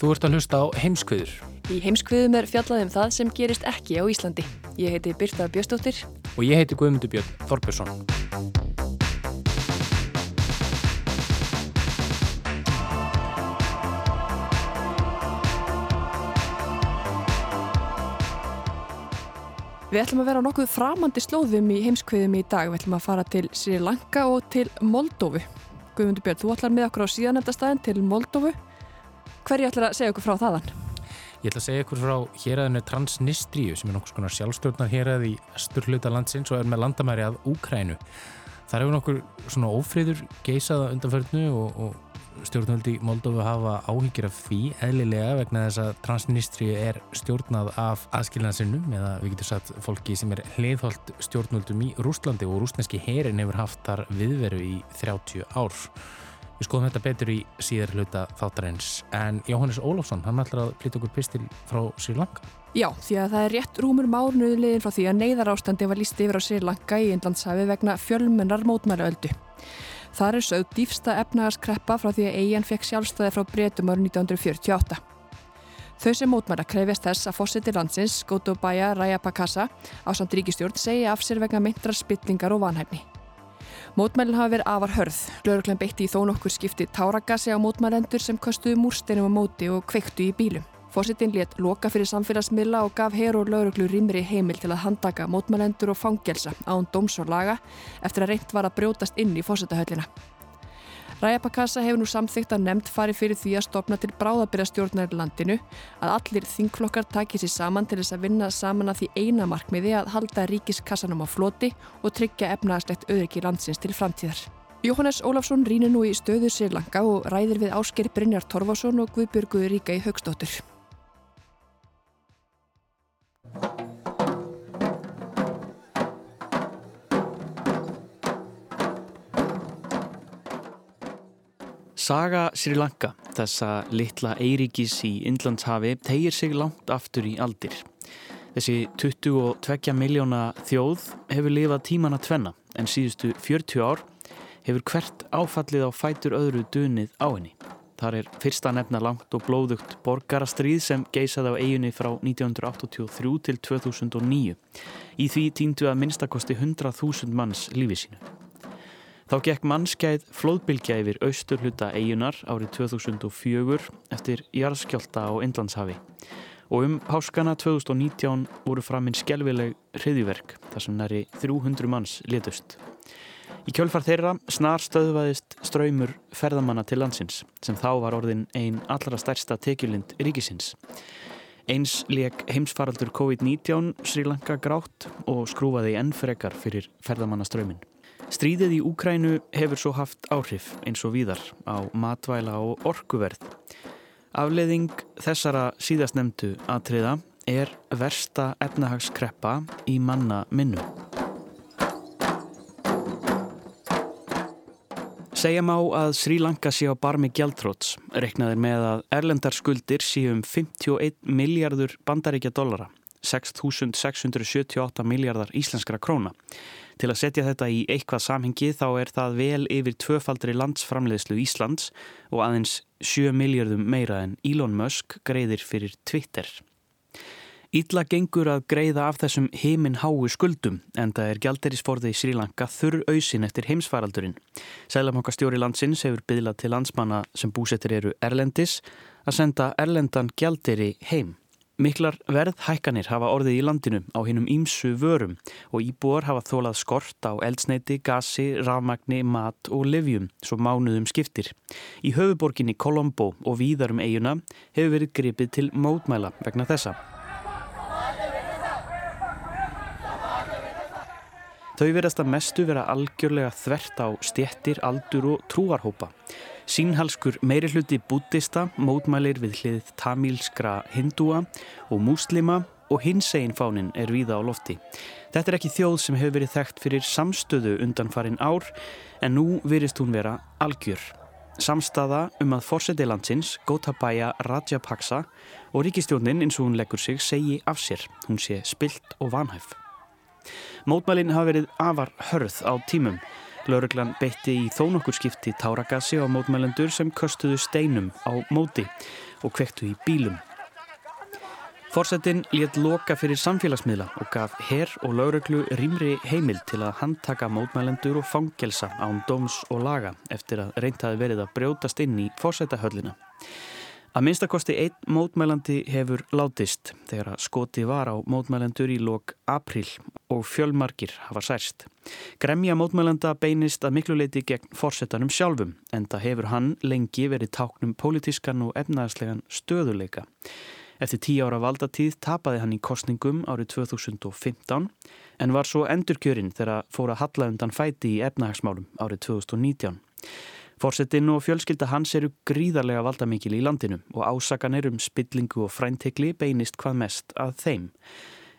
Þú ert að hlusta á heimskviður Í heimskviðum er fjallað um það sem gerist ekki á Íslandi. Ég heiti Birta Bjöstóttir. og ég heiti Guðmundur Björn Þorbjörnsson. Við ætlum að vera á nokkuð framandi slóðum í heimskviðum í dag. Við ætlum að fara til Sri Lanka og til Moldófu. Guðmundur Björn, þú ætlar með okkur á síðanendastæðin til Moldófu. Hverju ætlar að segja okkur frá þaðan? Ég ætla að segja ykkur frá héræðinu Transnistríu sem er nokkuð skonar sjálfstjórnar héræð í stur hluta landsins og er með landamæri að Úkrænu. Það hefur nokkur svona ófriður geisaða undanförnu og, og stjórnvöldi Moldófu hafa áhyggjur af því eðlilega vegna þess að Transnistríu er stjórnað af aðskilnaðsinnum eða við getum sagt fólki sem er hliðholt stjórnvöldum í Rúslandi og rúsneski herin hefur haft þar viðveru í 30 ár. Við skoðum þetta betur í síðar hluta þáttarins en Jóhannes Ólafsson, hann ætlar að flytja okkur pistil frá Sri Lanka. Já, því að það er rétt rúmur mánuðliðin frá því að neyðar ástandi var líst yfir á Sri Lanka í Indlandshafi vegna fjölmennar mótmælaöldu. Það er sögð dýfsta efnagaskreppa frá því að eigin fekk sjálfstæði frá breytum árið 1948. Þau sem mótmæla krefjast þess að fósiti landsins, Gotabaya Rajapakasa, á samt ríkistjórn segja af sér vegna myndrar spillingar og vanhæfni. Mótmælinn hafa verið afar hörð. Lauruglan beitti í þó nokkur skipti táragasi á mótmælendur sem köstuðu múrsteinum á móti og kveiktu í bílum. Fósittin létt loka fyrir samfélagsmiðla og gaf her og lauruglu rýmri heimil til að handaka mótmælendur og fangelsa án dóms og laga eftir að reynt var að brjótast inn í fósitahöllina. Rajapakasa hefur nú samþygt að nefnd fari fyrir því að stopna til bráðabyrjastjórnar í landinu að allir þingflokkar taki sér saman til þess að vinna saman að því eina markmiði að halda ríkiskassanum á floti og tryggja efnaðslegt auðriki landsins til framtíðar. Jóhannes Ólafsson rínir nú í stöðu Sri Lanka og ræðir við Ásker Brynjar Torfason og Guðbjörgu Ríka í Haugstóttur. Saga Sri Lanka, þessa litla eiríkis í Indlandshafi, tegir sig langt aftur í aldir. Þessi 22 miljóna þjóð hefur lifað tíman að tvenna en síðustu 40 ár hefur hvert áfallið á fætur öðru dunið á henni. Þar er fyrsta nefna langt og blóðugt borgarastríð sem geisaði á eiginni frá 1983 til 2009. Í því týndu að minnstakosti 100.000 manns lífi sínu. Þá gekk mannskæð flóðbylgja yfir austurhluta eigunar árið 2004 eftir jarðskjálta á Indlandshafi. Og um páskana 2019 voru framinn skelvileg hriðiverk þar sem næri 300 manns letust. Í kjölfar þeirra snar stöðvaðist ströymur ferðamanna til landsins sem þá var orðin ein allra stærsta tekjulind ríkisins. Eins leik heimsfaraldur COVID-19 Sri Lanka grátt og skrúfaði enn frekar fyrir ferðamannaströyminn. Stríðið í Úkrænu hefur svo haft áhrif eins og víðar á matvæla og orkuverð. Afleðing þessara síðastnemdu atriða er versta efnahagskreppa í manna minnu. Segja má að Sri Lanka sé á barmi gjaldróts, reknaðir með að erlendar skuldir séu um 51 miljardur bandaríkja dollara, 6.678 miljardar íslenskra króna. Til að setja þetta í eitthvað samhengi þá er það vel yfir tvöfaldri landsframleiðslu Íslands og aðeins 7 miljardum meira en Elon Musk greiðir fyrir Twitter. Ítla gengur að greiða af þessum heiminn háu skuldum en það er gjalderisforði í Sri Lanka þurr auðsin eftir heimsfaraldurinn. Sælamokkastjóri landsins hefur byðlað til landsmanna sem búsettir eru Erlendis að senda Erlendan gjalderi heim. Miklar verðhækkanir hafa orðið í landinu á hinnum ímsu vörum og íbúar hafa þólað skort á eldsneiti, gasi, rafmagni, mat og livjum svo mánuðum skiptir. Í höfuborginni Colombo og víðarum eiguna hefur verið gripið til mótmæla vegna þessa. Þau verðast að mestu vera algjörlega þvert á stjettir, aldur og trúarhópa. Sínhalskur meiri hluti bútista, mótmælir við hlið tamílskra hindúa og múslima og hinsegin fánin er víða á lofti. Þetta er ekki þjóð sem hefur verið þekkt fyrir samstöðu undan farin ár en nú virist hún vera algjör. Samstaða um að fórseti landsins, Gotabaya Rajapaksa og ríkistjónin eins og hún leggur sig segi af sér. Hún sé spilt og vanhæf. Mótmælin hafa verið afar hörð á tímum. Lauruglan beitti í þó nokkur skipti táragassi á mótmælendur sem köstuðu steinum á móti og kvektu í bílum. Forsetin létt loka fyrir samfélagsmiðla og gaf herr og lauruglu rýmri heimil til að handtaka mótmælendur og fangelsa án dóms og laga eftir að reyntaði verið að brjótast inn í forsetahöllina. Að minnstakosti einn mótmælandi hefur látist þegar að skoti var á mótmælendur í lok april og fjölmarkir hafa særst. Gremja mótmælanda beinist að mikluleiti gegn forsetanum sjálfum en það hefur hann lengi verið táknum pólitískan og efnaðslegan stöðuleika. Eftir tíu ára valdatíð tapaði hann í kostningum árið 2015 en var svo endurkjörinn þegar fóra halla undan fæti í efnahagsmálum árið 2019. Fórsetin og fjölskylda hans eru gríðarlega valdamikil í landinu og ásakanir um spillingu og fræntekli beinist hvað mest að þeim.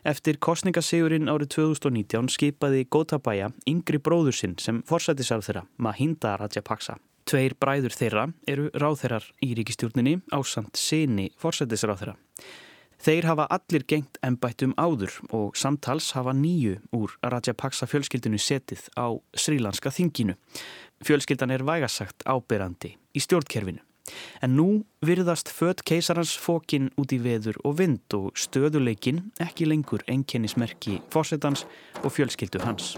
Eftir kostningasigurinn árið 2019 skipaði Gotabaya yngri bróður sinn sem fórsættisar þeirra, Mahinda Rajapaksa. Tveir bræður þeirra eru ráþeirar í ríkistjórninni á samt sinni fórsættisráþeira. Þeir hafa allir gengt ennbættum áður og samtals hafa nýju úr Rajapaksa fjölskyldinu setið á Srílanska þinginu. Fjölskyldan er vægasagt áberandi í stjórnkerfinu. En nú virðast fött keisarans fókin út í veður og vind og stöðuleikin ekki lengur enkennismerki fósettans og fjölskyldu hans.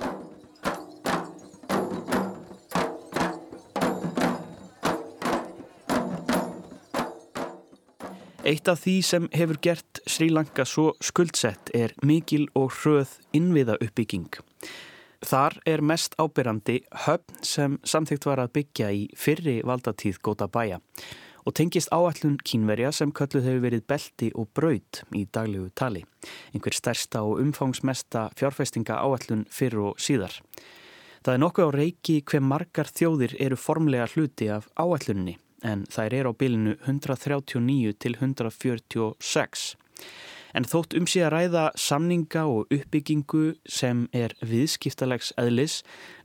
Eitt af því sem hefur gert Sri Lanka svo skuldsett er mikil og hröð innviða uppbygging. Þar er mest ábyrrandi höfn sem samþygt var að byggja í fyrri valdatíð góta bæja og tengist áallun kínverja sem kölluð hefur verið belti og braud í daglegu tali, einhver stærsta og umfangsmesta fjárfestinga áallun fyrr og síðar. Það er nokkuð á reiki hver margar þjóðir eru formlega hluti af áallunni en þær er á bilinu 139 til 146. En þótt um síðan ræða samninga og uppbyggingu sem er viðskiptalegs eðlis,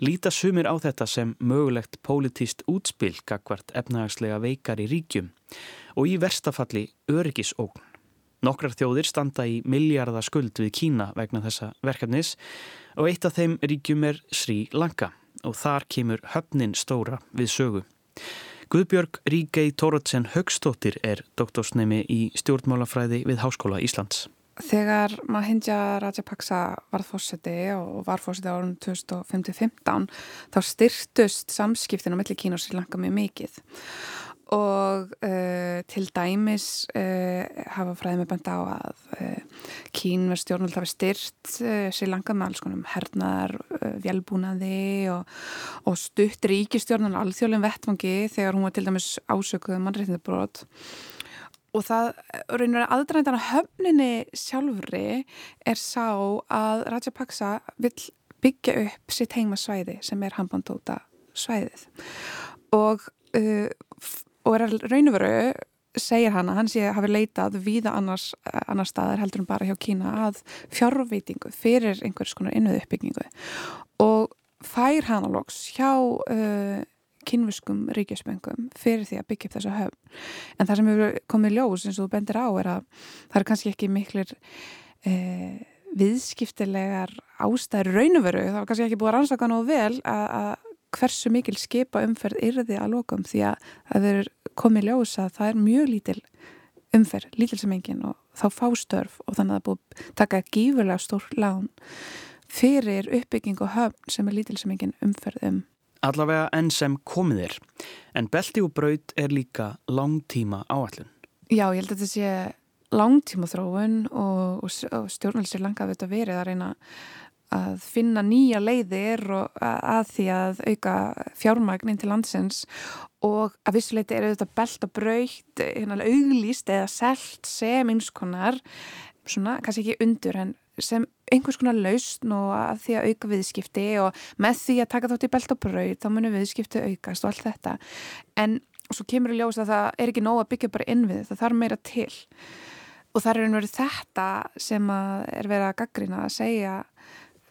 líta sumir á þetta sem mögulegt pólitíst útspil gagvart efnahagslega veikar í ríkjum og í verstafalli öryggisógn. Nokkrar þjóðir standa í miljardaskuld við Kína vegna þessa verkefnis og eitt af þeim ríkjum er Sri Lanka og þar kemur höfnin stóra við sögu. Guðbjörg Ríkei Tóratsen Högstóttir er doktorsnemi í stjórnmálafræði við Háskóla Íslands. Þegar Mahindja Rajapaksa var fórseti og var fórseti árunum 2015 þá styrtust samskiptin á milli Kína og Sri Lanka mjög mikið og uh, til dæmis uh, hafa fræðið með benda á að uh, Kínverð stjórnvöld hafi styrt Sri Lanka með alls konum hernaðar, velbúnaði og, og stutt ríkistjórnun alþjóðlega vettfangi þegar hún var til dæmis ásökuð mannreitnabrót og það raunir að aðdrandana höfninni sjálfri er sá að Rajapaksa vill byggja upp sitt heimasvæði sem er Hambandóta svæðið og og er að raun og veru segir hann að hann sé að hafi leitað víða annars, annars staðar heldur en bara hjá Kína að fjárveitingu fyrir einhvers konar innuðu uppbyggingu og fær hann á loks hjá uh, kynviskum ríkjasmengum fyrir því að byggja upp þessa höfn. En það sem hefur komið ljós eins og þú bendir á er að það er kannski ekki miklir uh, viðskiptilegar ástæður raunveru, það var kannski ekki búið að rannsaka nú vel að hversu mikil skipa umferð yrði að lokum því að það verður komið ljós að það er mjög lítil umferð, lítil sem engin og þá fástörf og þannig að það búið taka gífurlega stór lán fyrir uppbygging og höfn sem er lítil sem engin umferð um. Allavega enn sem komið er, en belti og braut er líka langtíma áallun. Já, ég held að þetta sé langtíma þróun og, og, stjórnvöldsir langaði þetta verið að reyna að finna nýja leiðir að því að auka fjármagnin til landsins og að vissuleiti er þetta belt og braukt, hérna auglýst eða selt sem einskonar svona, kannski ekki undur en sem einhvers konar lausn og að því að auka viðskipti og með því að taka þátt í belt og braut þá munum viðskipti aukast og allt þetta. En svo kemur í ljós að það er ekki nóg að byggja bara innvið, það þarf meira til. Og það er einhverju þetta sem er verið að gaggrina að segja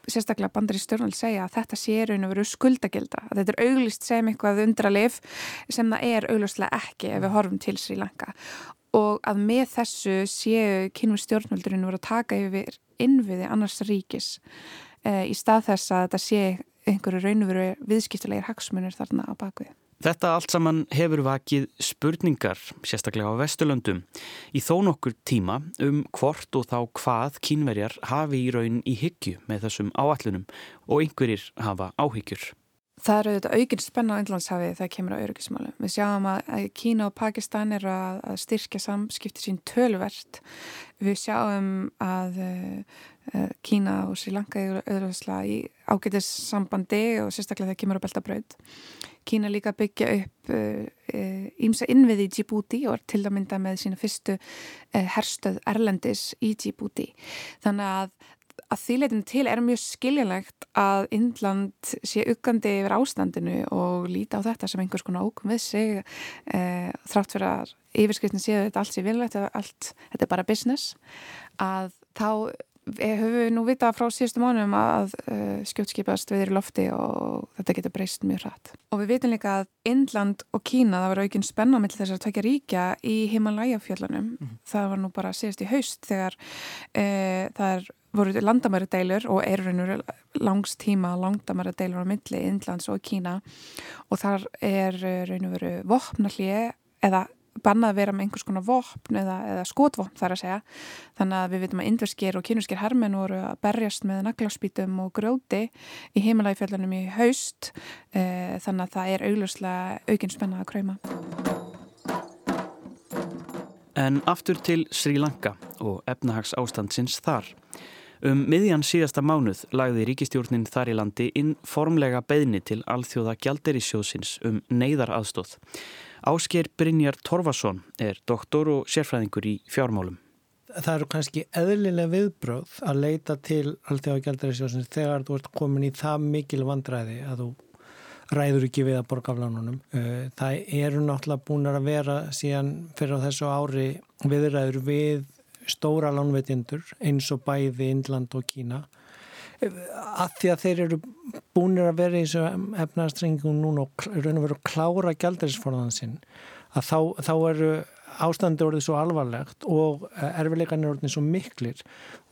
sérstaklega bandar í stjórnvöld segja að þetta sé raun og veru skuldagilda, að þetta er auglist sem eitthvað undralif sem það er auglustlega ekki ef við horfum til Sri Lanka og að með þessu séu kynum stjórnvöldurinn voru að taka yfir innviði annars ríkis e, í stað þess að þetta sé einhverju raun og veru viðskiptilegir hagsmunir þarna á bakvið. Þetta allt saman hefur vakið spurningar, sérstaklega á Vesturlöndum, í þó nokkur tíma um hvort og þá hvað kínverjar hafi í raun í hyggju með þessum áallunum og einhverjir hafa áhyggjur. Það eru auðvitað aukinn spenna á Índlandshafi þegar kemur á öryggismálu. Við sjáum að Kína og Pakistan eru að styrkja samskipti sín tölvert. Við sjáum að eh, Kína og Sri Lanka eru auðvitað í ágætis sambandi og sérstaklega þegar kemur á Beltabraud. Kína líka byggja upp ímsa uh, innviði í Djibouti og er til að mynda með sína fyrstu uh, herstöð Erlendis í Djibouti. Þannig að, að þýleitin til er mjög skiljanlegt að Indland sé uggandi yfir ástandinu og líti á þetta sem einhvers konar ókum við sig uh, þrátt fyrir að yfirskriftin séu þetta allt sé vilvægt, þetta er bara business að þá höfum við nú vita frá síðustu mánum að uh, skjótskipast við erum lofti og þetta getur breyst mjög hratt. Og við vitum líka að Indland og Kína, það var aukinn spenna með þess að tökja ríkja í Himalaya-fjöllunum. Mm. Það var nú bara síðust í haust þegar uh, það er voru landamæri deilur og er raunur langs tíma landamæri deilur á milli Indlands og Kína og þar er raunur veru vopnallið eða bannað að vera með einhvers konar vopn eða, eða skotvopn þar að segja. Þannig að við veitum að indverskir og kynverskir hermen voru að berjast með naglaspítum og grjóti í heimalægifjöldunum í haust e, þannig að það er augljóslega aukinn spennað að kræma En aftur til Sri Lanka og efnahags ástandsins þar. Um miðjan síðasta mánuð lagði ríkistjórnin þar í landi inn formlega beðni til alþjóða gjalderisjóðsins um neyðaraðstóð. Ásker Brynjar Torfason er doktor og sérfræðingur í fjármálum. Það eru kannski eðlilega viðbröð að leita til alltaf á gældarisjósins þegar þú ert komin í það mikil vandræði að þú ræður ekki við að borga af lánunum. Uh, það eru náttúrulega búin að vera síðan fyrir á þessu ári viðræður við stóra lánveitindur eins og bæði Indland og Kína að því að þeir eru búinir að vera í þessu efnaðarstrengingum núna og raun og veru klára gældarisforðan sinn að þá, þá eru ástandi orðið svo alvarlegt og erfileikan er orðið svo miklir.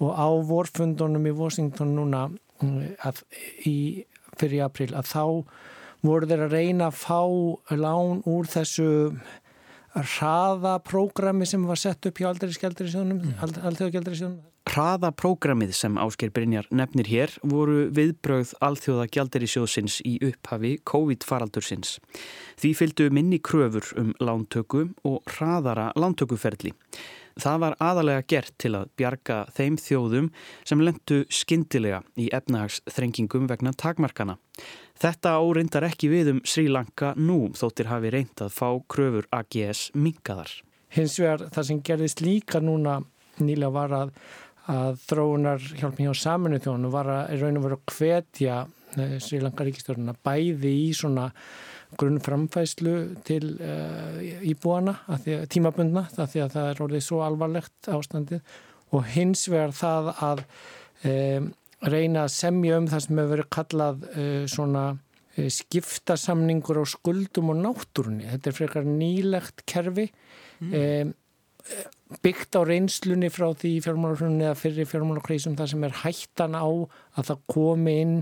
Og á vorfundunum í Washington núna að, í, fyrir april að þá voru þeir að reyna að fá lán úr þessu hraðaprógrami sem var sett upp hjá aldrei mm. Hraðaprógramið sem Ásker Brynjar nefnir hér voru viðbröð alþjóða gjaldarisjóðsins í upphafi COVID-faraldursins. Því fylgdu minni kröfur um lántöku og hraðara lántökuferli. Það var aðalega gert til að bjarga þeim þjóðum sem lendu skindilega í efnahagsþrengingum vegna takmarkana. Þetta áreindar ekki við um Sri Lanka nú þóttir hafi reynd að fá kröfur AGS minkaðar. Hins vegar það sem gerðist líka núna nýlega var að, að þróunar hjálp mér á saminu þjónu var að raun og vera að hvetja eh, Sri Lanka ríkistörnuna bæði í svona grunnframfæslu til uh, íbúana, tímabundna, það því að það er orðið svo alvarlegt ástandið og hins vegar það að um, reyna að semja um það sem hefur verið kallað uh, svona uh, skiptasamningur á skuldum og náttúrunni. Þetta er frekar nýlegt kerfi mm. um, byggt á reynslunni frá því fjármálarfrunni eða fyrir fjármálarkrísum það sem er hættan á að það komi inn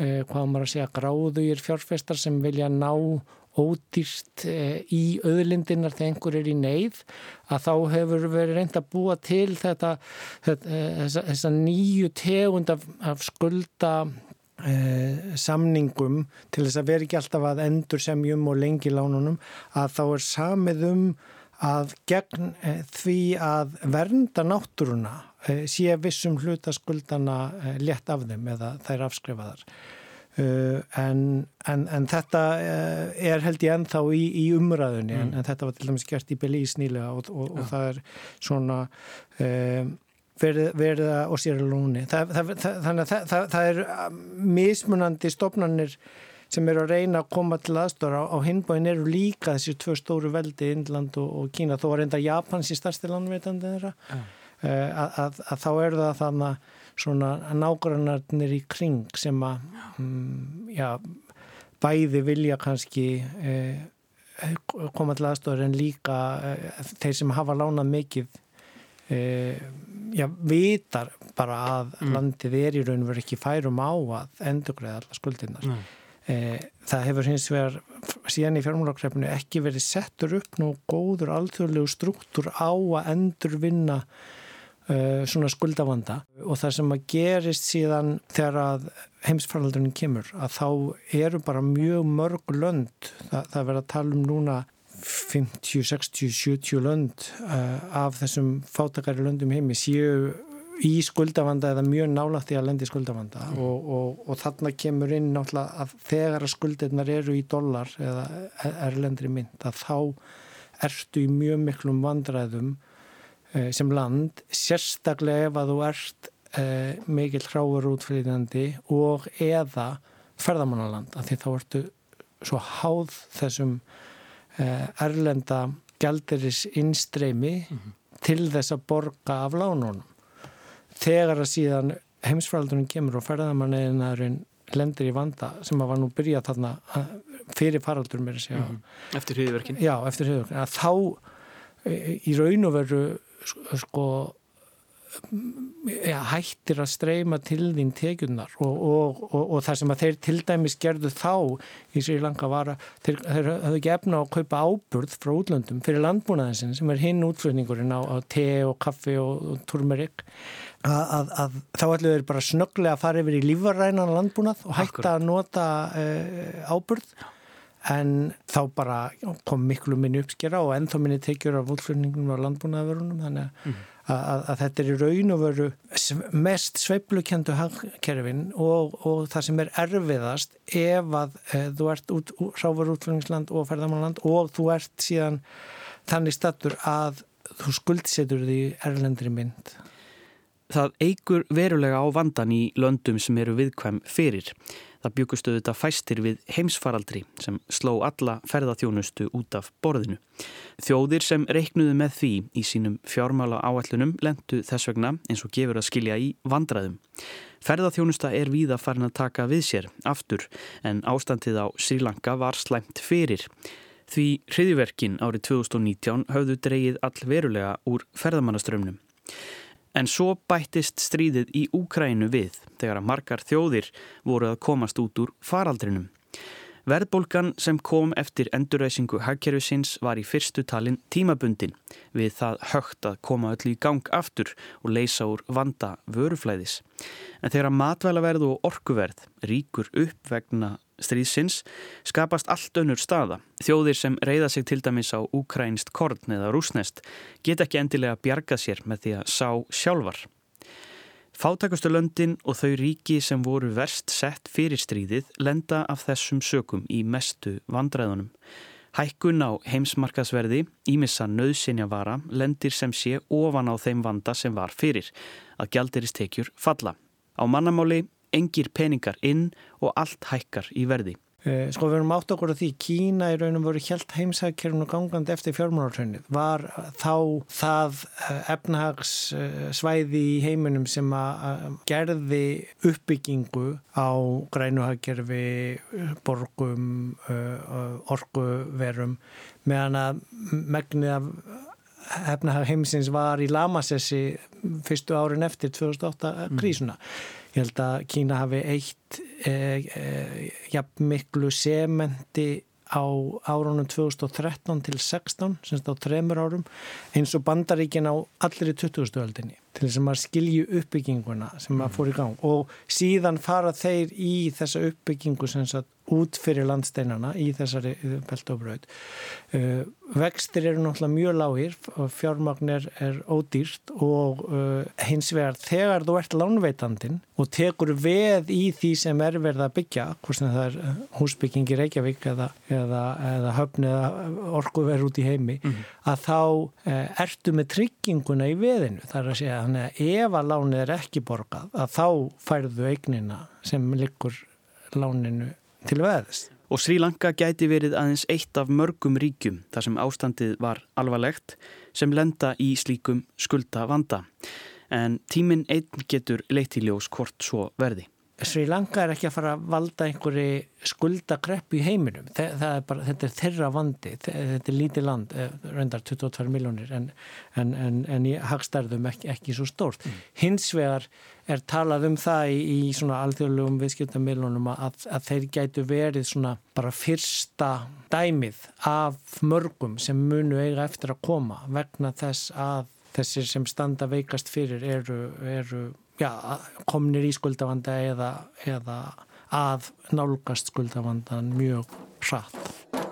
hvað maður að segja gráðugir fjárfestar sem vilja ná ódýrt eh, í öðlindinar þegar einhver er í neyð að þá hefur verið reynd að búa til þetta, þetta eh, þessa, þessa nýju tegund af, af skulda eh, samningum til þess að vera ekki alltaf að endur semjum og lengi lánunum að þá er samið um að gegn eh, því að vernda náttúruna eh, sé vissum hlutaskuldana eh, létt af þeim eða þær afskrifaðar. En, en, en þetta er held ég ennþá í, í umræðunni mm. en, en þetta var til dæmis gert í Belís nýlega og, og, og það er svona um, verða og sér lúni. Það, það, þannig að það, það er mismunandi stofnanir sem eru að reyna að koma til aðstóra á hinbóin eru líka þessi tvö stóru veldi Indland og, og Kína, þó er enda Japans í starsti landveitandi þeirra ja. Uh, að, að, að þá eru það þannig svona nágrannarnir í kring sem að um, já, bæði vilja kannski uh, koma til aðstóra en líka uh, þeir sem hafa lánað mikið já, vitar bara að mm. landið er í raun og verið ekki færum á að endugræða alla skuldinnar mm. Eh, það hefur hins vegar síðan í fjármálakrepinu ekki verið settur upp nú góður alþjóðlegu struktúr á að endur vinna eh, svona skuldavanda og það sem að gerist síðan þegar að heimsfaraldurinn kemur að þá eru bara mjög mörg lönd, það, það verður að tala um núna 50, 60, 70 lönd uh, af þessum fátakari löndum heimi séu í skuldavanda eða mjög nálægt í að lendi skuldavanda mm. og, og, og þarna kemur inn náttúrulega að þegar að skuldirnar eru í dollar eða erlendri mynd að þá ertu í mjög miklum vandræðum eh, sem land sérstaklega ef að þú ert eh, mikil hráur útflýðandi og eða ferðamannaland að því þá ertu svo háð þessum eh, erlenda gældiris innstreymi mm -hmm. til þess að borga af lánunum þegar að síðan heimsfrældunum kemur og ferðamanniðinarinn lendir í vanda sem að var nú byrjað þarna fyrir faraldur mér að segja. Mm -hmm. Eftir hriðverkin? Já, eftir hriðverkin. Þá í raun og veru sko ja, hættir að streyma til þín tekjurnar og, og, og, og það sem að þeir til dæmis gerðu þá í Sri Lanka var að þeir, þeir hafðu ekki efna að kaupa áburð frá útlöndum fyrir landbúnaðinsinn sem er hinn útflutningurinn á, á te og kaffi og turmerik að, að, að þá ætlu þeir bara snögglega að fara yfir í lífarænan landbúnað og hætta Akkurat. að nota uh, áburð en þá bara kom miklu minni uppskera og ennþá minni tekjur af útflutningum á landbúnaðverunum þannig að mm að, að þetta er í raun og veru mest sveiplukjöndu hagkerfin og, og það sem er erfiðast ef að e, þú ert út, ráfur útflöningsland og ferðamannland og þú ert síðan þannig stattur að þú skuldsetur því erlendri mynd. Það eigur verulega á vandan í löndum sem eru viðkvæm fyrir. Það byggustu þetta fæstir við heimsfaraldri sem sló alla ferðaþjónustu út af borðinu. Þjóðir sem reiknuðu með því í sínum fjármála áallunum lendu þess vegna eins og gefur að skilja í vandraðum. Ferðaþjónusta er víða farin að taka við sér aftur en ástandið á Sri Lanka var slæmt fyrir. Því hriðiverkin árið 2019 höfðu dreyið all verulega úr ferðamannaströmmnum. En svo bættist stríðið í Úkrænu við þegar að margar þjóðir voru að komast út úr faraldrinum. Verðbólgan sem kom eftir endurreysingu hagkerfisins var í fyrstu talin tímabundin við það högt að koma öll í gang aftur og leysa úr vanda vöruflæðis. En þegar matvælaverð og orkuverð ríkur upp vegna stríðsins skapast allt önnur staða. Þjóðir sem reyða sig til dæmis á ukrainst korn eða rúsnest get ekki endilega bjarga sér með því að sá sjálfar. Fátækustu löndin og þau ríki sem voru verst sett fyrir stríðið lenda af þessum sökum í mestu vandræðunum. Hækkun á heimsmarkasverði, ímissa nöðsinja vara, lendir sem sé ofan á þeim vanda sem var fyrir, að gjaldiristekjur falla. Á mannamáli engir peningar inn og allt hækkar í verði. Eh, sko við erum átt okkur að því Kína í raunum voru helt heimsækjörn og gangandi eftir fjármálartrönnið. Var þá það eh, efnahagssvæði í heiminum sem að gerði uppbyggingu á grænuhagkerfi, borgum, eh, orguverum meðan að megnið af efnahag heimsins var í Lamassessi fyrstu árin eftir 2008 krísuna. Mm. Ég held að Kína hafi eitt eh, eh, jafn miklu sementi á árunum 2013 til 16, semst á tremur árum, eins og bandaríkin á allir í 2000-öldinni. til þess að maður skilju uppbygginguna sem maður fór í gang og síðan fara þeir í þessa uppbyggingu sem sagt út fyrir landsteinana í þessari beltobraut. Uh, vextir eru náttúrulega mjög lágir fjármagn er, er ódýrt og uh, hins vegar þegar þú ert lánveitandin og tekur veð í því sem er verið að byggja, hvort sem það er húsbygging í Reykjavík eða, eða, eða höfn eða orkuverð út í heimi, mm -hmm. að þá uh, ertu með trygginguna í veðinu. Það er að segja, að ef að lánið er ekki borgað, að þá færðu eignina sem liggur láninu til veðis. Og Sri Lanka gæti verið aðeins eitt af mörgum ríkjum þar sem ástandið var alvarlegt sem lenda í slíkum skulda vanda. En tíminn einn getur leittiljós hvort svo verði. Sri Lanka er ekki að fara að valda einhverju skuldakreppu í heiminum. Það er bara, þetta er þeirra vandi. Þetta er lítið land, eh, reyndar 22 miljónir en, en, en, en í hagstærðum ekki, ekki svo stórt. Mm. Hins vegar er talað um það í, í svona alþjóðlegum viðskiptamilunum að, að þeir gætu verið svona bara fyrsta dæmið af mörgum sem munu eiga eftir að koma vegna þess að þessir sem standa veikast fyrir eru, eru já, komnir í skuldavanda eða, eða að nálgast skuldavandan mjög hratt.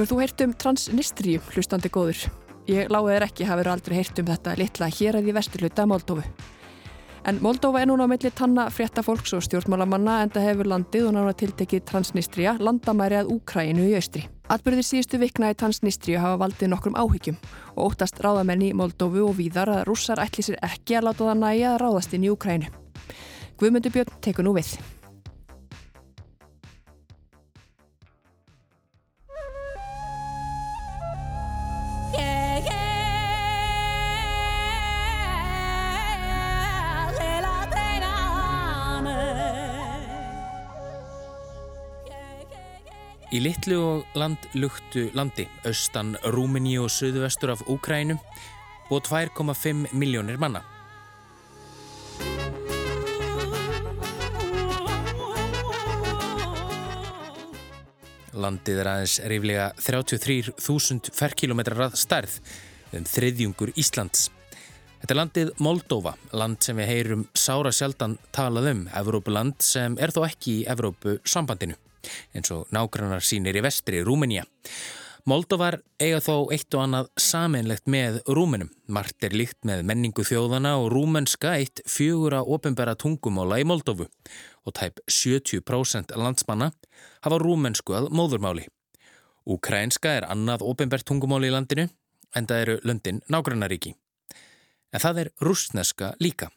Hefur þú heyrt um Transnistríu, hlustandi góður? Ég láði þér ekki hafa aldrei heyrt um þetta litla hér að því vesturluta Moldófu. En Moldófa er núna á milli tanna frétta fólks og stjórnmálamanna en það hefur landið og nána tiltekið Transnistria landamæri að Úkræinu í austri. Atbyrðir síðustu vikna í Transnistríu hafa valdið nokkrum áhyggjum og óttast ráðamenn í Moldófu og víðar að rússar ætli sér ekki að láta það næja að ráðast inn í Úkrænu. Guðmundur Björn tekur nú við. Í litlu og landlugtu landi, austan Rúmini og söðuvestur af Úkrænu, búið 2,5 miljónir manna. Landið er aðeins reyflega 33.000 ferkilometrar að starð um þriðjungur Íslands. Þetta er landið Moldova, land sem við heyrum sára sjaldan talað um, Evrópuland sem er þó ekki í Evrópu sambandinu eins og nágrannar sínir í vestri Rúmenía. Moldovar eiga þó eitt og annað sameinlegt með rúmenum. Mart er líkt með menningu þjóðana og rúmenska eitt fjögura ofinbæra tungumóla í Moldovu og tæp 70% landsmanna hafa rúmensku að móðurmáli. Ukrænska er annað ofinbært tungumóli í landinu en það eru löndin nágrannaríki. En það er rúsneska líka.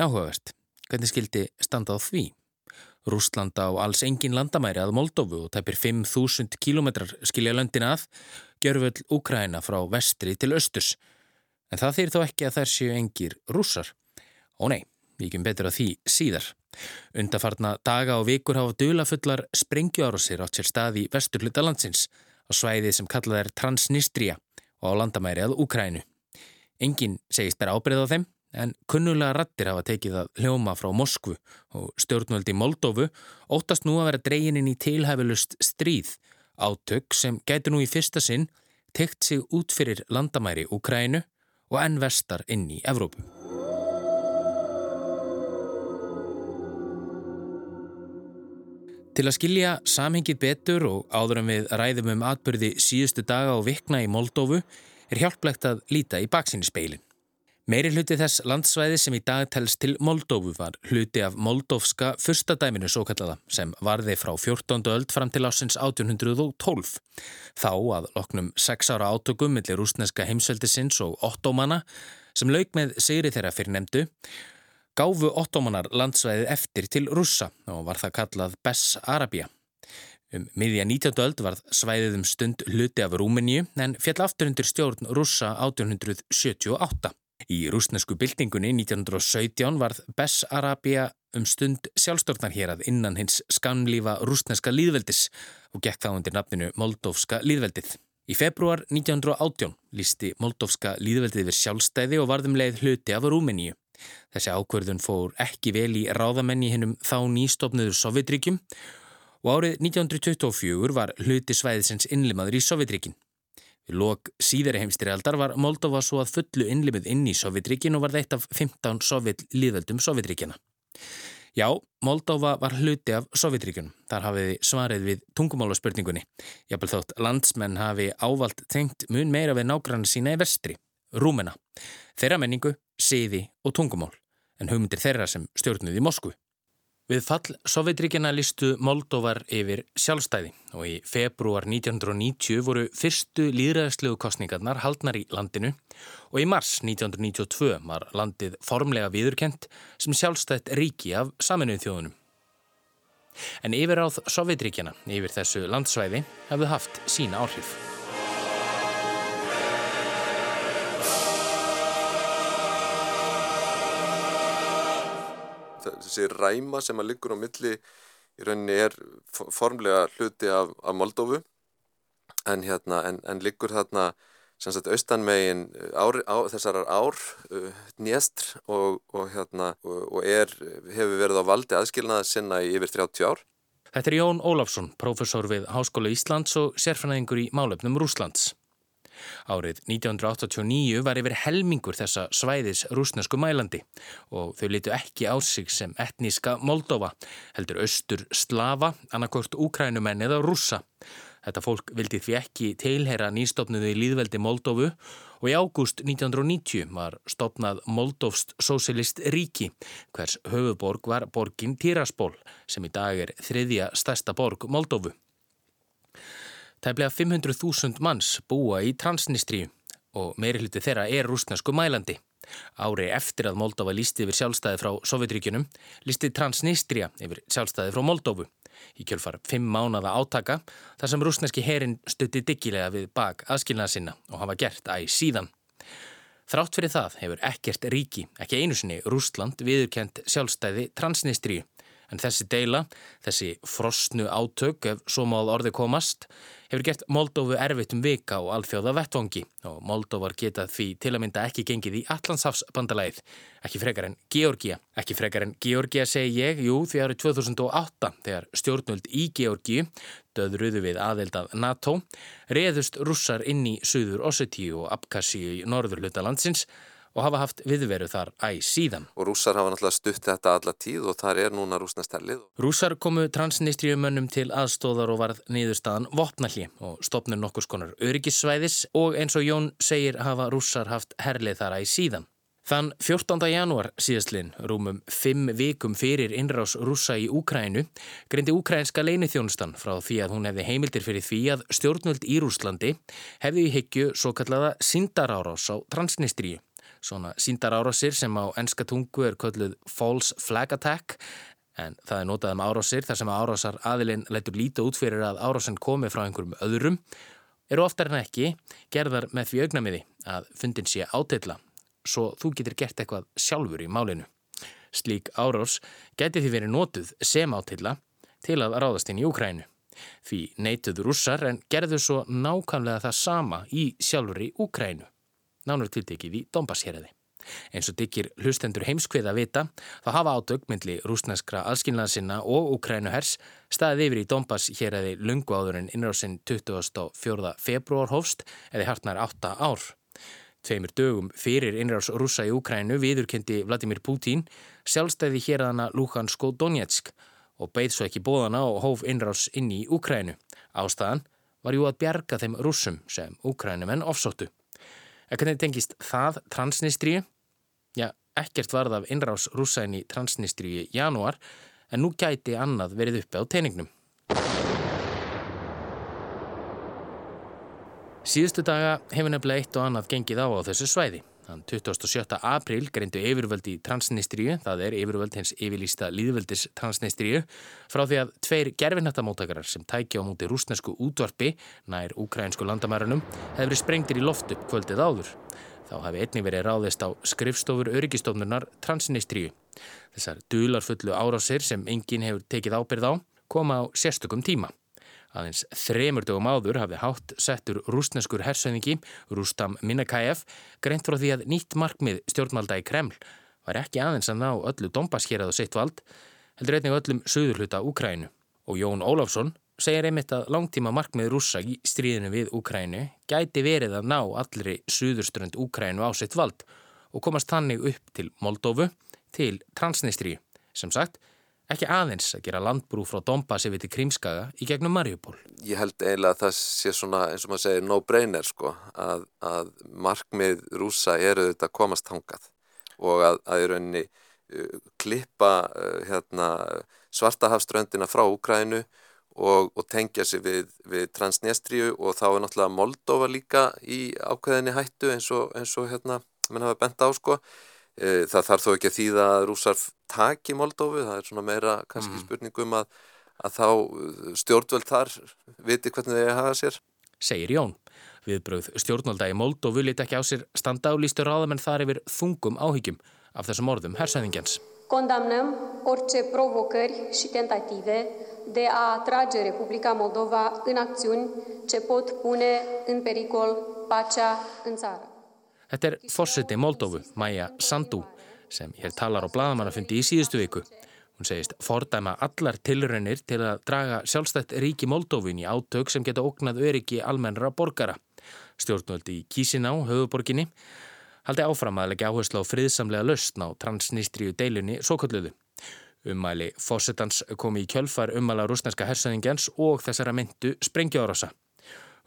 Áhugavert. Hvernig skildi standa á því? Rúsland á alls engin landamæri að Moldófu og tæpir 5.000 kilometrar skilja löndin að, gjörfull Úkræna frá vestri til östus. En það þýr þó ekki að þær séu engir rússar. Ó nei, ekki betur að því síðar. Undarfarna daga og vikur hafa dölafullar sprengjuárasir átt sér stað í vesturluta landsins á svæði sem kallað er Transnistria og á landamæri að Úkrænu. Engin segist bera ábreyð á þeim en kunnulega rattir hafa tekið að hljóma frá Moskvu og stjórnvöldi Moldófu óttast nú að vera dregininn í tilhæfilust stríð, átök sem gætu nú í fyrsta sinn tekt sig út fyrir landamæri Úkrænu og enn vestar inn í Evrópu. Til að skilja samhengið betur og áður en við ræðum um atbyrði síðustu daga og vikna í Moldófu er hjálplegt að líta í baksinnspeilin. Meiri hluti þess landsvæði sem í dag telst til Moldófu var hluti af moldófska fyrstadæminu svo kallaða sem varði frá 14. öld fram til ásins 1812. Þá að loknum 6 ára átökum millir rúsneska heimsveldisins og ottómana sem lauk með sigri þeirra fyrir nefndu gáfu ottomanar landsvæðið eftir til russa og var það kallað Bess Arabia. Um miðja 19. öld var svæðið um stund hluti af Rúmeníu en fjall aftur undir stjórn russa 1878. Í rúsnesku byltingunni 1917 varð Bess Arabia um stund sjálfstjórnar hér að innan hins skamlífa rúsneska líðveldis og gekk þá undir nafninu Moldófska líðveldið. Í februar 1918 lísti Moldófska líðveldið við sjálfstæði og varðum leið hluti af Rúmeníu. Þessi ákverðun fór ekki vel í ráðamenni hinnum þá nýstofnuður Sovjetríkjum og árið 1924 var hluti svæðisins innlimaður í Sovjetríkin. Við lok síðari heimstyrjaldar var Moldova svo að fullu innlimið inn í Sovjetríkin og var þeitt af 15 Sovjet líðveldum Sovjetríkjana. Já, Moldova var hluti af Sovjetríkunum. Þar hafiði svarið við tungumálaspurningunni. Jábel þótt landsmenn hafi ávalt tengt mun meira við nágrann sína í vestri, Rúmena, þeirra menningu, siði og tungumál, en hugmyndir þeirra sem stjórnuði í Moskvu. Við fall Sovjetríkjana listu Moldovar yfir sjálfstæði og í februar 1990 voru fyrstu líðræðslegu kostningarnar haldnar í landinu og í mars 1992 var landið formlega viðurkent sem sjálfstætt ríki af saminuð þjóðunum. En yfir áð Sovjetríkjana yfir þessu landsvæði hafðu haft sína áhrif. Þessi ræma sem að liggur á milli í rauninni er formlega hluti af, af Moldófu en, hérna, en, en liggur þarna sem sagt austanmegin á, þessarar ár uh, njestr og, og, hérna, og, er, hefur verið á valdi aðskilnaða sinna í yfir 30 ár. Þetta er Jón Ólafsson, professor við Háskóla Íslands og sérfræðingur í málefnum Rúslands. Árið 1989 var yfir helmingur þessa svæðis rúsnesku mælandi og þau litu ekki á sig sem etníska Moldova, heldur austur Slava, annarkort Úkrænumenn eða rússa. Þetta fólk vildi því ekki teilhera nýstofnuðu í líðveldi Moldovu og í ágúst 1990 var stopnað Moldovst Socialist Ríki, hvers höfuborg var borgin Tiraspol sem í dag er þriðja stærsta borg Moldovu. Tæplega 500.000 manns búa í Transnistríu og meiri hluti þeirra er rúsnesku mælandi. Ári eftir að Moldova lísti yfir sjálfstæði frá Sovjetríkunum lísti Transnistria yfir sjálfstæði frá Moldovu. Í kjölfar fimm mánada átaka þar sem rúsneski herin stutti diggilega við bak aðskilnaða sinna og hafa gert æg síðan. Þrátt fyrir það hefur ekkert ríki, ekki einu sinni Rúsland, viðurkent sjálfstæði Transnistríu. En þessi deila, þessi frostnu átök, ef svo máð orði komast, hefur gert Moldófu erfitt um vika og alþjóða vettvangi og Moldóvar geta því til að mynda ekki gengið í Allandshafsbandalæð, ekki frekar en Georgia. Ekki frekar en Georgia segi ég, jú því árið 2008 þegar stjórnult í Georgi, döðruðu við aðeldað NATO, reðust russar inn í Suður Ossetíu og Abkassi í norður hlutalandsins og hafa haft viðveru þar æg síðan. Og rússar hafa náttúrulega stutt þetta alla tíð og þar er núna rúsnastellið. Rússar komu transnistriumönnum til aðstóðar og varð niðurstaðan vopnalli og stopnur nokkus konar öryggissvæðis og eins og Jón segir hafa rússar haft herlið þar æg síðan. Þann 14. janúar síðastlinn, rúmum fimm vikum fyrir innrás rússa í Úkrænu, greindi úkrænska leinithjónustan frá því að hún hefði heimildir fyrir því að stjórnvöld í Rúslandi hefði í hyggju svo kallaða sindarárás á transnistríu svona síndar árásir sem á enska tungu er kölluð false flag attack en það er notað um árásir þar sem árásar aðilinn lætur líta út fyrir að árásin komi frá einhverjum öðrum eru oftar en ekki gerðar með því augnamiði að fundin sé átilla svo þú getur gert eitthvað sjálfur í málinu. Slík árás geti því verið notuð sem átilla til að ráðast inn í Úkrænu. Því neituðu rússar en gerðu svo nákvæmlega það sama í sjálfur í Úkrænu nánur tiltekið í Dombasheraði. Eins og diggir hlustendur heimskveið að vita þá hafa ádögmyndli rúsneskra alskynlansinna og Ukrænuhers staðið yfir í Dombas hér eði lungu áður en innrásinn 24. februar hófst eða hartnar 8 ár. Tveimur dögum fyrir innrás rúsa í Ukrænu viðurkendi Vladimir Putin sjálfstæði hér aðana Luhansko Donetsk og beigð svo ekki bóðana og hóf innrás inn í Ukrænu. Ástæðan var jú að bjarga þeim rúsum sem Ukrænumenn ofsóttu. Hvernig tengist það transnistríu? Já, ekkert varð af innrás rúsæn í transnistríu í janúar en nú gæti annað verið uppi á teiningnum. Síðustu daga hefur nefnilega eitt og annað gengið á á þessu svæði. Þann 27. apríl greindu yfirvöldi í Transnistríu, það er yfirvöld hins yfirlýsta líðvöldis Transnistríu, frá því að tveir gerfinhattamótakarar sem tækja á múti rúsnesku útvarpi nær ukrainsku landamærunum hefur sprengtir í loft upp kvöldið áður. Þá hafi einnig verið ráðist á skrifstofur öryggistofnunar Transnistríu. Þessar dularfullu árásir sem enginn hefur tekið ábyrð á koma á sérstökum tíma. Aðeins þremur dögum áður hafði hátt settur rúsneskur hersöðingi, Rústam Minnakaev, greint frá því að nýtt markmið stjórnvalda í Kreml var ekki aðeins að ná öllu Dombaskerað og sitt vald, heldur einnig öllum söðurhluta Úkrænu. Og Jón Ólafsson segir einmitt að langtíma markmið rúsa í stríðinu við Úkrænu gæti verið að ná allri söðurströnd Úkrænu á sitt vald og komast þannig upp til Moldófu til Transnistríu. Sem sagt, ekki aðeins að gera landbrú frá Donbass yfir til Krímskaga í gegnum Mariupol. Ég held eiginlega að það sé svona eins og maður segir no-brainer sko að, að markmið rúsa eru þetta komast hangað og að, að í rauninni uh, klippa uh, hérna, svartahafströndina frá Ukrænu og, og tengja sig við, við Transnistríu og þá er náttúrulega Moldova líka í ákveðinni hættu eins og, eins og hérna mann hafa bent á sko það þarf þó ekki að þýða að rúsar taki Moldófi, það er svona meira kannski mm. spurningum að, að þá eh, stjórnvöld þar viti hvernig þeir hafa sér. Segir Jón. Viðbröð stjórnvölda í Moldófi liti ekki á sér standa á lístu ráðamenn þar yfir þungum áhyggjum af þessum orðum hersæðingjans. Condamnăm orice provocări și tentative de a atrage Republica Moldova în acțiuni ce pot pune în pericol pacea în țară. Þetta er fórseti Moldófu, Maja Sandu, sem hér talar á bladamannafundi í síðustu viku. Hún segist fordæma allar tilraunir til að draga sjálfstætt ríki Moldófin í átök sem geta ógnað öryggi almennra borgara. Stjórnvöldi í Kísiná, höfuborginni, haldi áfram að leggja áherslu á friðsamlega löstn á transnistríu deilunni svo kalluðu. Ummæli fórsetans komi í kjölfar ummæla rúsneska hersöðingjans og þessara myndu sprengjárosa.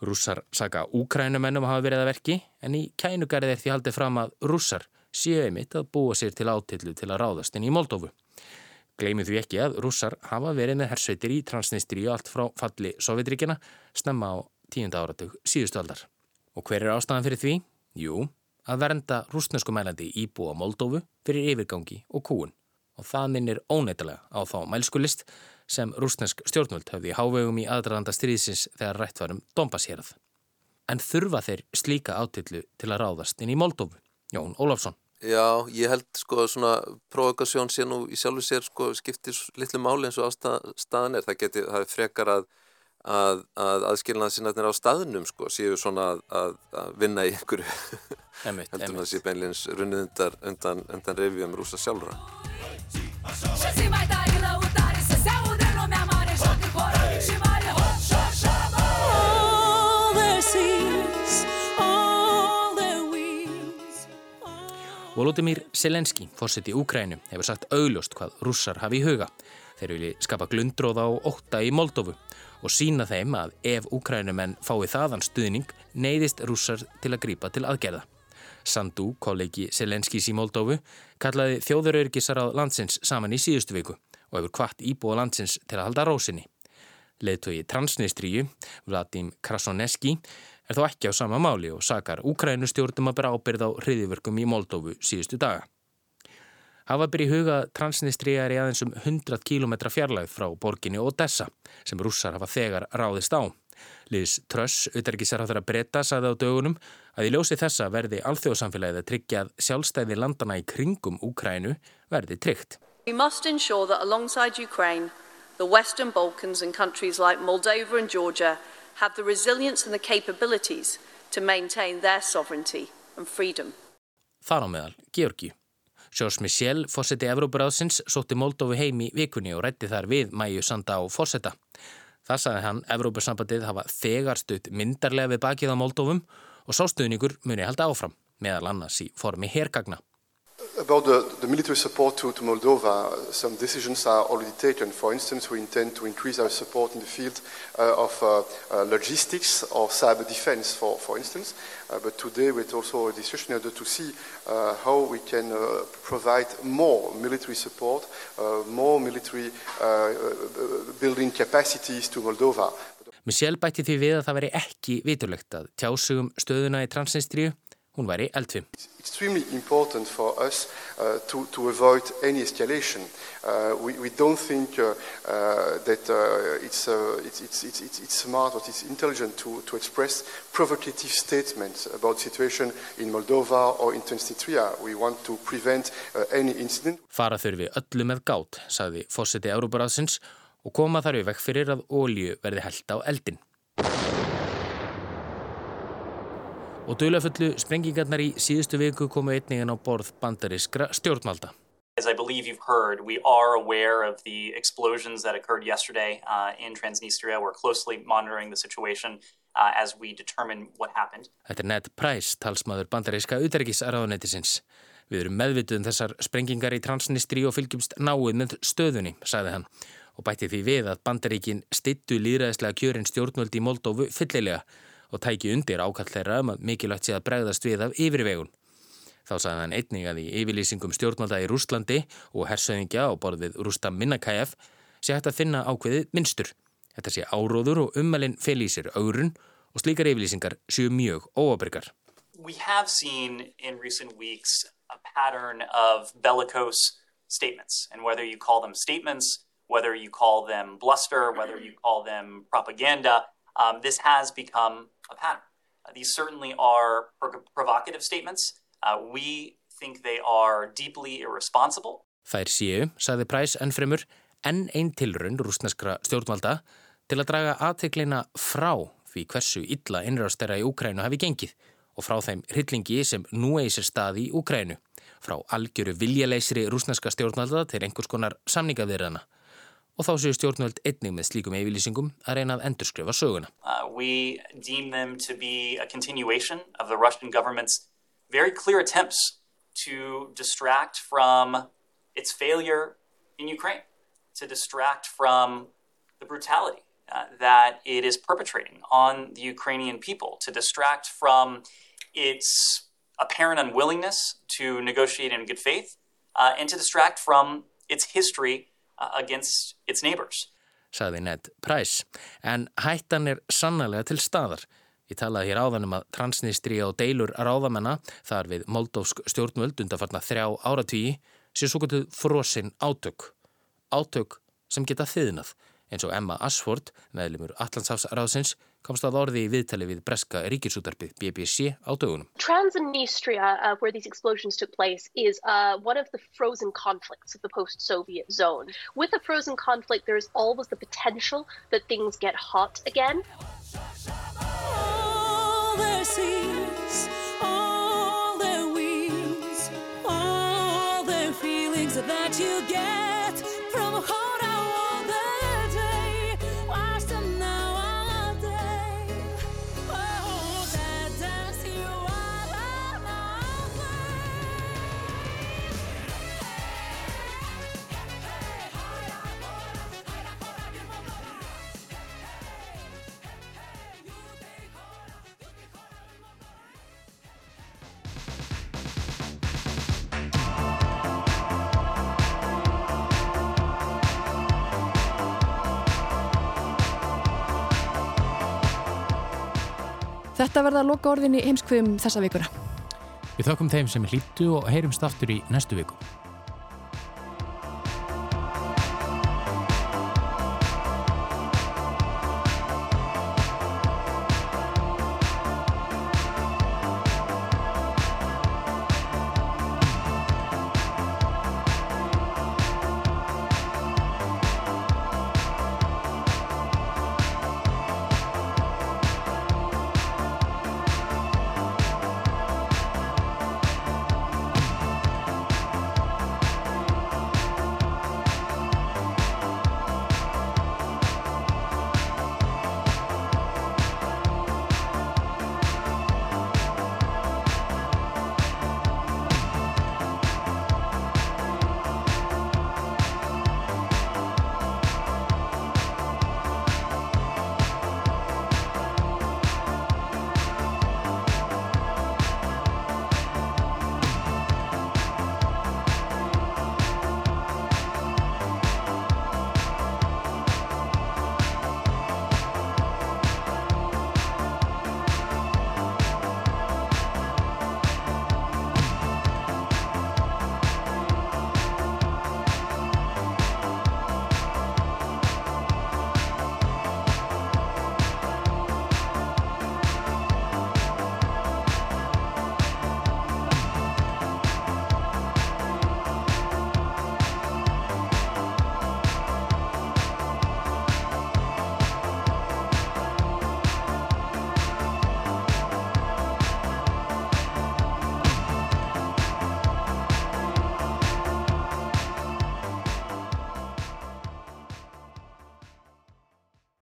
Rússar saka úkrænumennum hafa verið að verki en í kænugarið er því haldið fram að rússar séu einmitt að búa sér til átillu til að ráðast inn í Moldófu. Gleimið því ekki að rússar hafa verið með hersveitir í transnistri og allt frá falli Sovjetríkina snemma á tíunda áratug síðustu aldar. Og hver er ástæðan fyrir því? Jú, að vernda rúsnesku mælandi íbúa Moldófu fyrir yfirgangi og kúun. Og það minnir óneitilega á þá mælskulist sem rúsnesk stjórnvöld hafði hávegum í aðdraðanda stríðsins þegar rætt varum Dombashérað. En þurfa þeir slíka átillu til að ráðast inn í Moldófu? Jón Ólafsson. Já, ég held sko svona provokasjón sé nú í sjálfu sér sko skiptir litlu máli eins og ástæðan er. Það geti, það er frekar að að, að aðskilnaðsinnarnir á staðnum sko séu svona að, að, að vinna í einhverju heldur maður sé beinleins runnið undan, undan, undan revjum rúsa sjálfra. Volodymyr Selenski, fórsett í Úkrænu, hefur sagt augljóst hvað rússar hafi í huga. Þeir vilji skapa glundróða og ótta í Moldófu og sína þeim að ef Úkrænumenn fái þaðan stuðning neyðist rússar til að grípa til aðgerða. Sandu, kollegi Selenskis í Moldófu, kallaði þjóðurörgisar á landsins saman í síðustu viku og hefur kvart íbúa landsins til að halda rósinni. Leðtögi Transnistríu, Vladim Krasoneski, er þó ekki á sama máli og sakar Úkrænustjórnum að bera ábyrð á hriðiverkum í Moldófu síðustu daga. Hafa byrji huga Transnistria er í aðeins um 100 km fjarlæð frá borginni Odessa sem rússar hafa þegar ráðist á. Liðs Tröss, auðverkisar á þeirra breyta, saði á dögunum að í ljósi þessa verði alþjóðsamfélagið að tryggja að sjálfstæði landana í kringum Úkrænu verði tryggt. We must ensure that alongside Ukraine, the Western Balkans and countries like Moldova and Georgia have the resilience and the capabilities to maintain their sovereignty and freedom. Þar á meðal, Georgi. Sjós Michel, fósetti Evrópuráðsins, sótti Moldófi heim í vikunni og rætti þar við Mæju Sanda á fósetta. Það sagði hann, Evrópussambandið hafa þegar stutt myndarlega við bakið á Moldófum og sástuðningur muni halda áfram, meðal annars í formi hergagna. About the, the military support to, to Moldova, some decisions are already taken. For instance, we intend to increase our support in the field uh, of uh, uh, logistics or cyber defense, for, for instance. Uh, but today, with also a discussion in order to see uh, how we can uh, provide more military support, more military building capacities to Moldova. Michelle bætti því við að það veri ekki viturlegt að tjásugum stöðuna í Transnistríu hún væri eldfim. extremely important for us uh, to, to avoid any escalation. Uh, we, we don't think uh, uh that uh, it's, uh, it's, it's, it's, it's, smart or it's intelligent to, to express provocative statements about the situation in Moldova or in Transnistria. We want to prevent any incident. Fara þurfi öllu með gát, sagði fósiti Európaráðsins og koma þar við vekk fyrir að ólju verði held á eldin. Og dölafullu sprengingarnar í síðustu viku komu einningen á borð bandariskra stjórnmalda. As I believe you've heard, we are aware of the explosions that occurred yesterday uh, in Transnistria. We're closely monitoring the situation uh, as we determine what happened. Þetta er Ned Price, talsmaður bandaríska uterikisaraðunetisins. Við erum meðvituð um þessar sprengingar í Transnistri og fylgjumst náið með stöðunni, sagði hann. Og bætti því við að bandaríkin stittu líðræðislega kjörin stjórnvöldi í Moldófu fyllilega og tæki undir ákall þeirra um að mikilvægt sé að bregðast við af yfirvegun. Þá sagði hann einning að í yfirlýsingum stjórnvalda í Rúslandi og hersöðingja á borðið Rústam Minnakæf sé hægt að finna ákveðið minnstur. Þetta sé áróður og ummalinn felísir aurun og slíkar yfirlýsingar séu mjög óabryggar. We have seen in recent weeks a pattern of bellicose statements and whether you call them statements, whether you call them bluster, whether you call them propaganda, um, this has become a pattern. Uh, these certainly are provocative statements. Uh, we think they are deeply irresponsible. Þær séu, sagði Præs ennfremur, enn einn tilrönd rúsneskra stjórnvalda til að draga aðteglina frá því hversu illa innrástera í Úkrænu hafi gengið og frá þeim hryllingi sem nú eisir staði í Úkrænu, frá algjöru viljaleisri rúsneska stjórnvalda til einhvers konar samningavirðana og þá séu einnig með slíkum yfirlýsingum að reyna að endurskrifa söguna. Uh, we deem them to be a continuation of the Russian government's very clear attempts to distract from its failure in Ukraine, to distract from the brutality uh, that it is perpetrating on the Ukrainian people, to distract from its apparent unwillingness to negotiate in good faith, uh, and to distract from its history against its neighbors. Saði Ned Price, en hættan er sannlega til staðar. Ég talaði hér áðan um að transnistri og deilur ráðamenna þar við moldófsk stjórnvöld undanfarnar þrjá áratvíi sé svo gotuð frosinn átök. Átök sem geta þiðnað eins og Emma Ashford, meðlumur Allandsafsráðsins, komst að orði í viðtali við breska ríkisútarpið BBC á dögunum. Transnistria, uh, where these explosions took place, is uh, one of the frozen conflicts of the post-Soviet zone. With a frozen conflict, there is always the potential that things get hot again. All their seas, all their wings, all their feelings that you get Þetta verða að loka orðin í heimskvöðum þessa vikuna. Við þökkum þeim sem hlýttu og heyrumst aftur í næstu viku.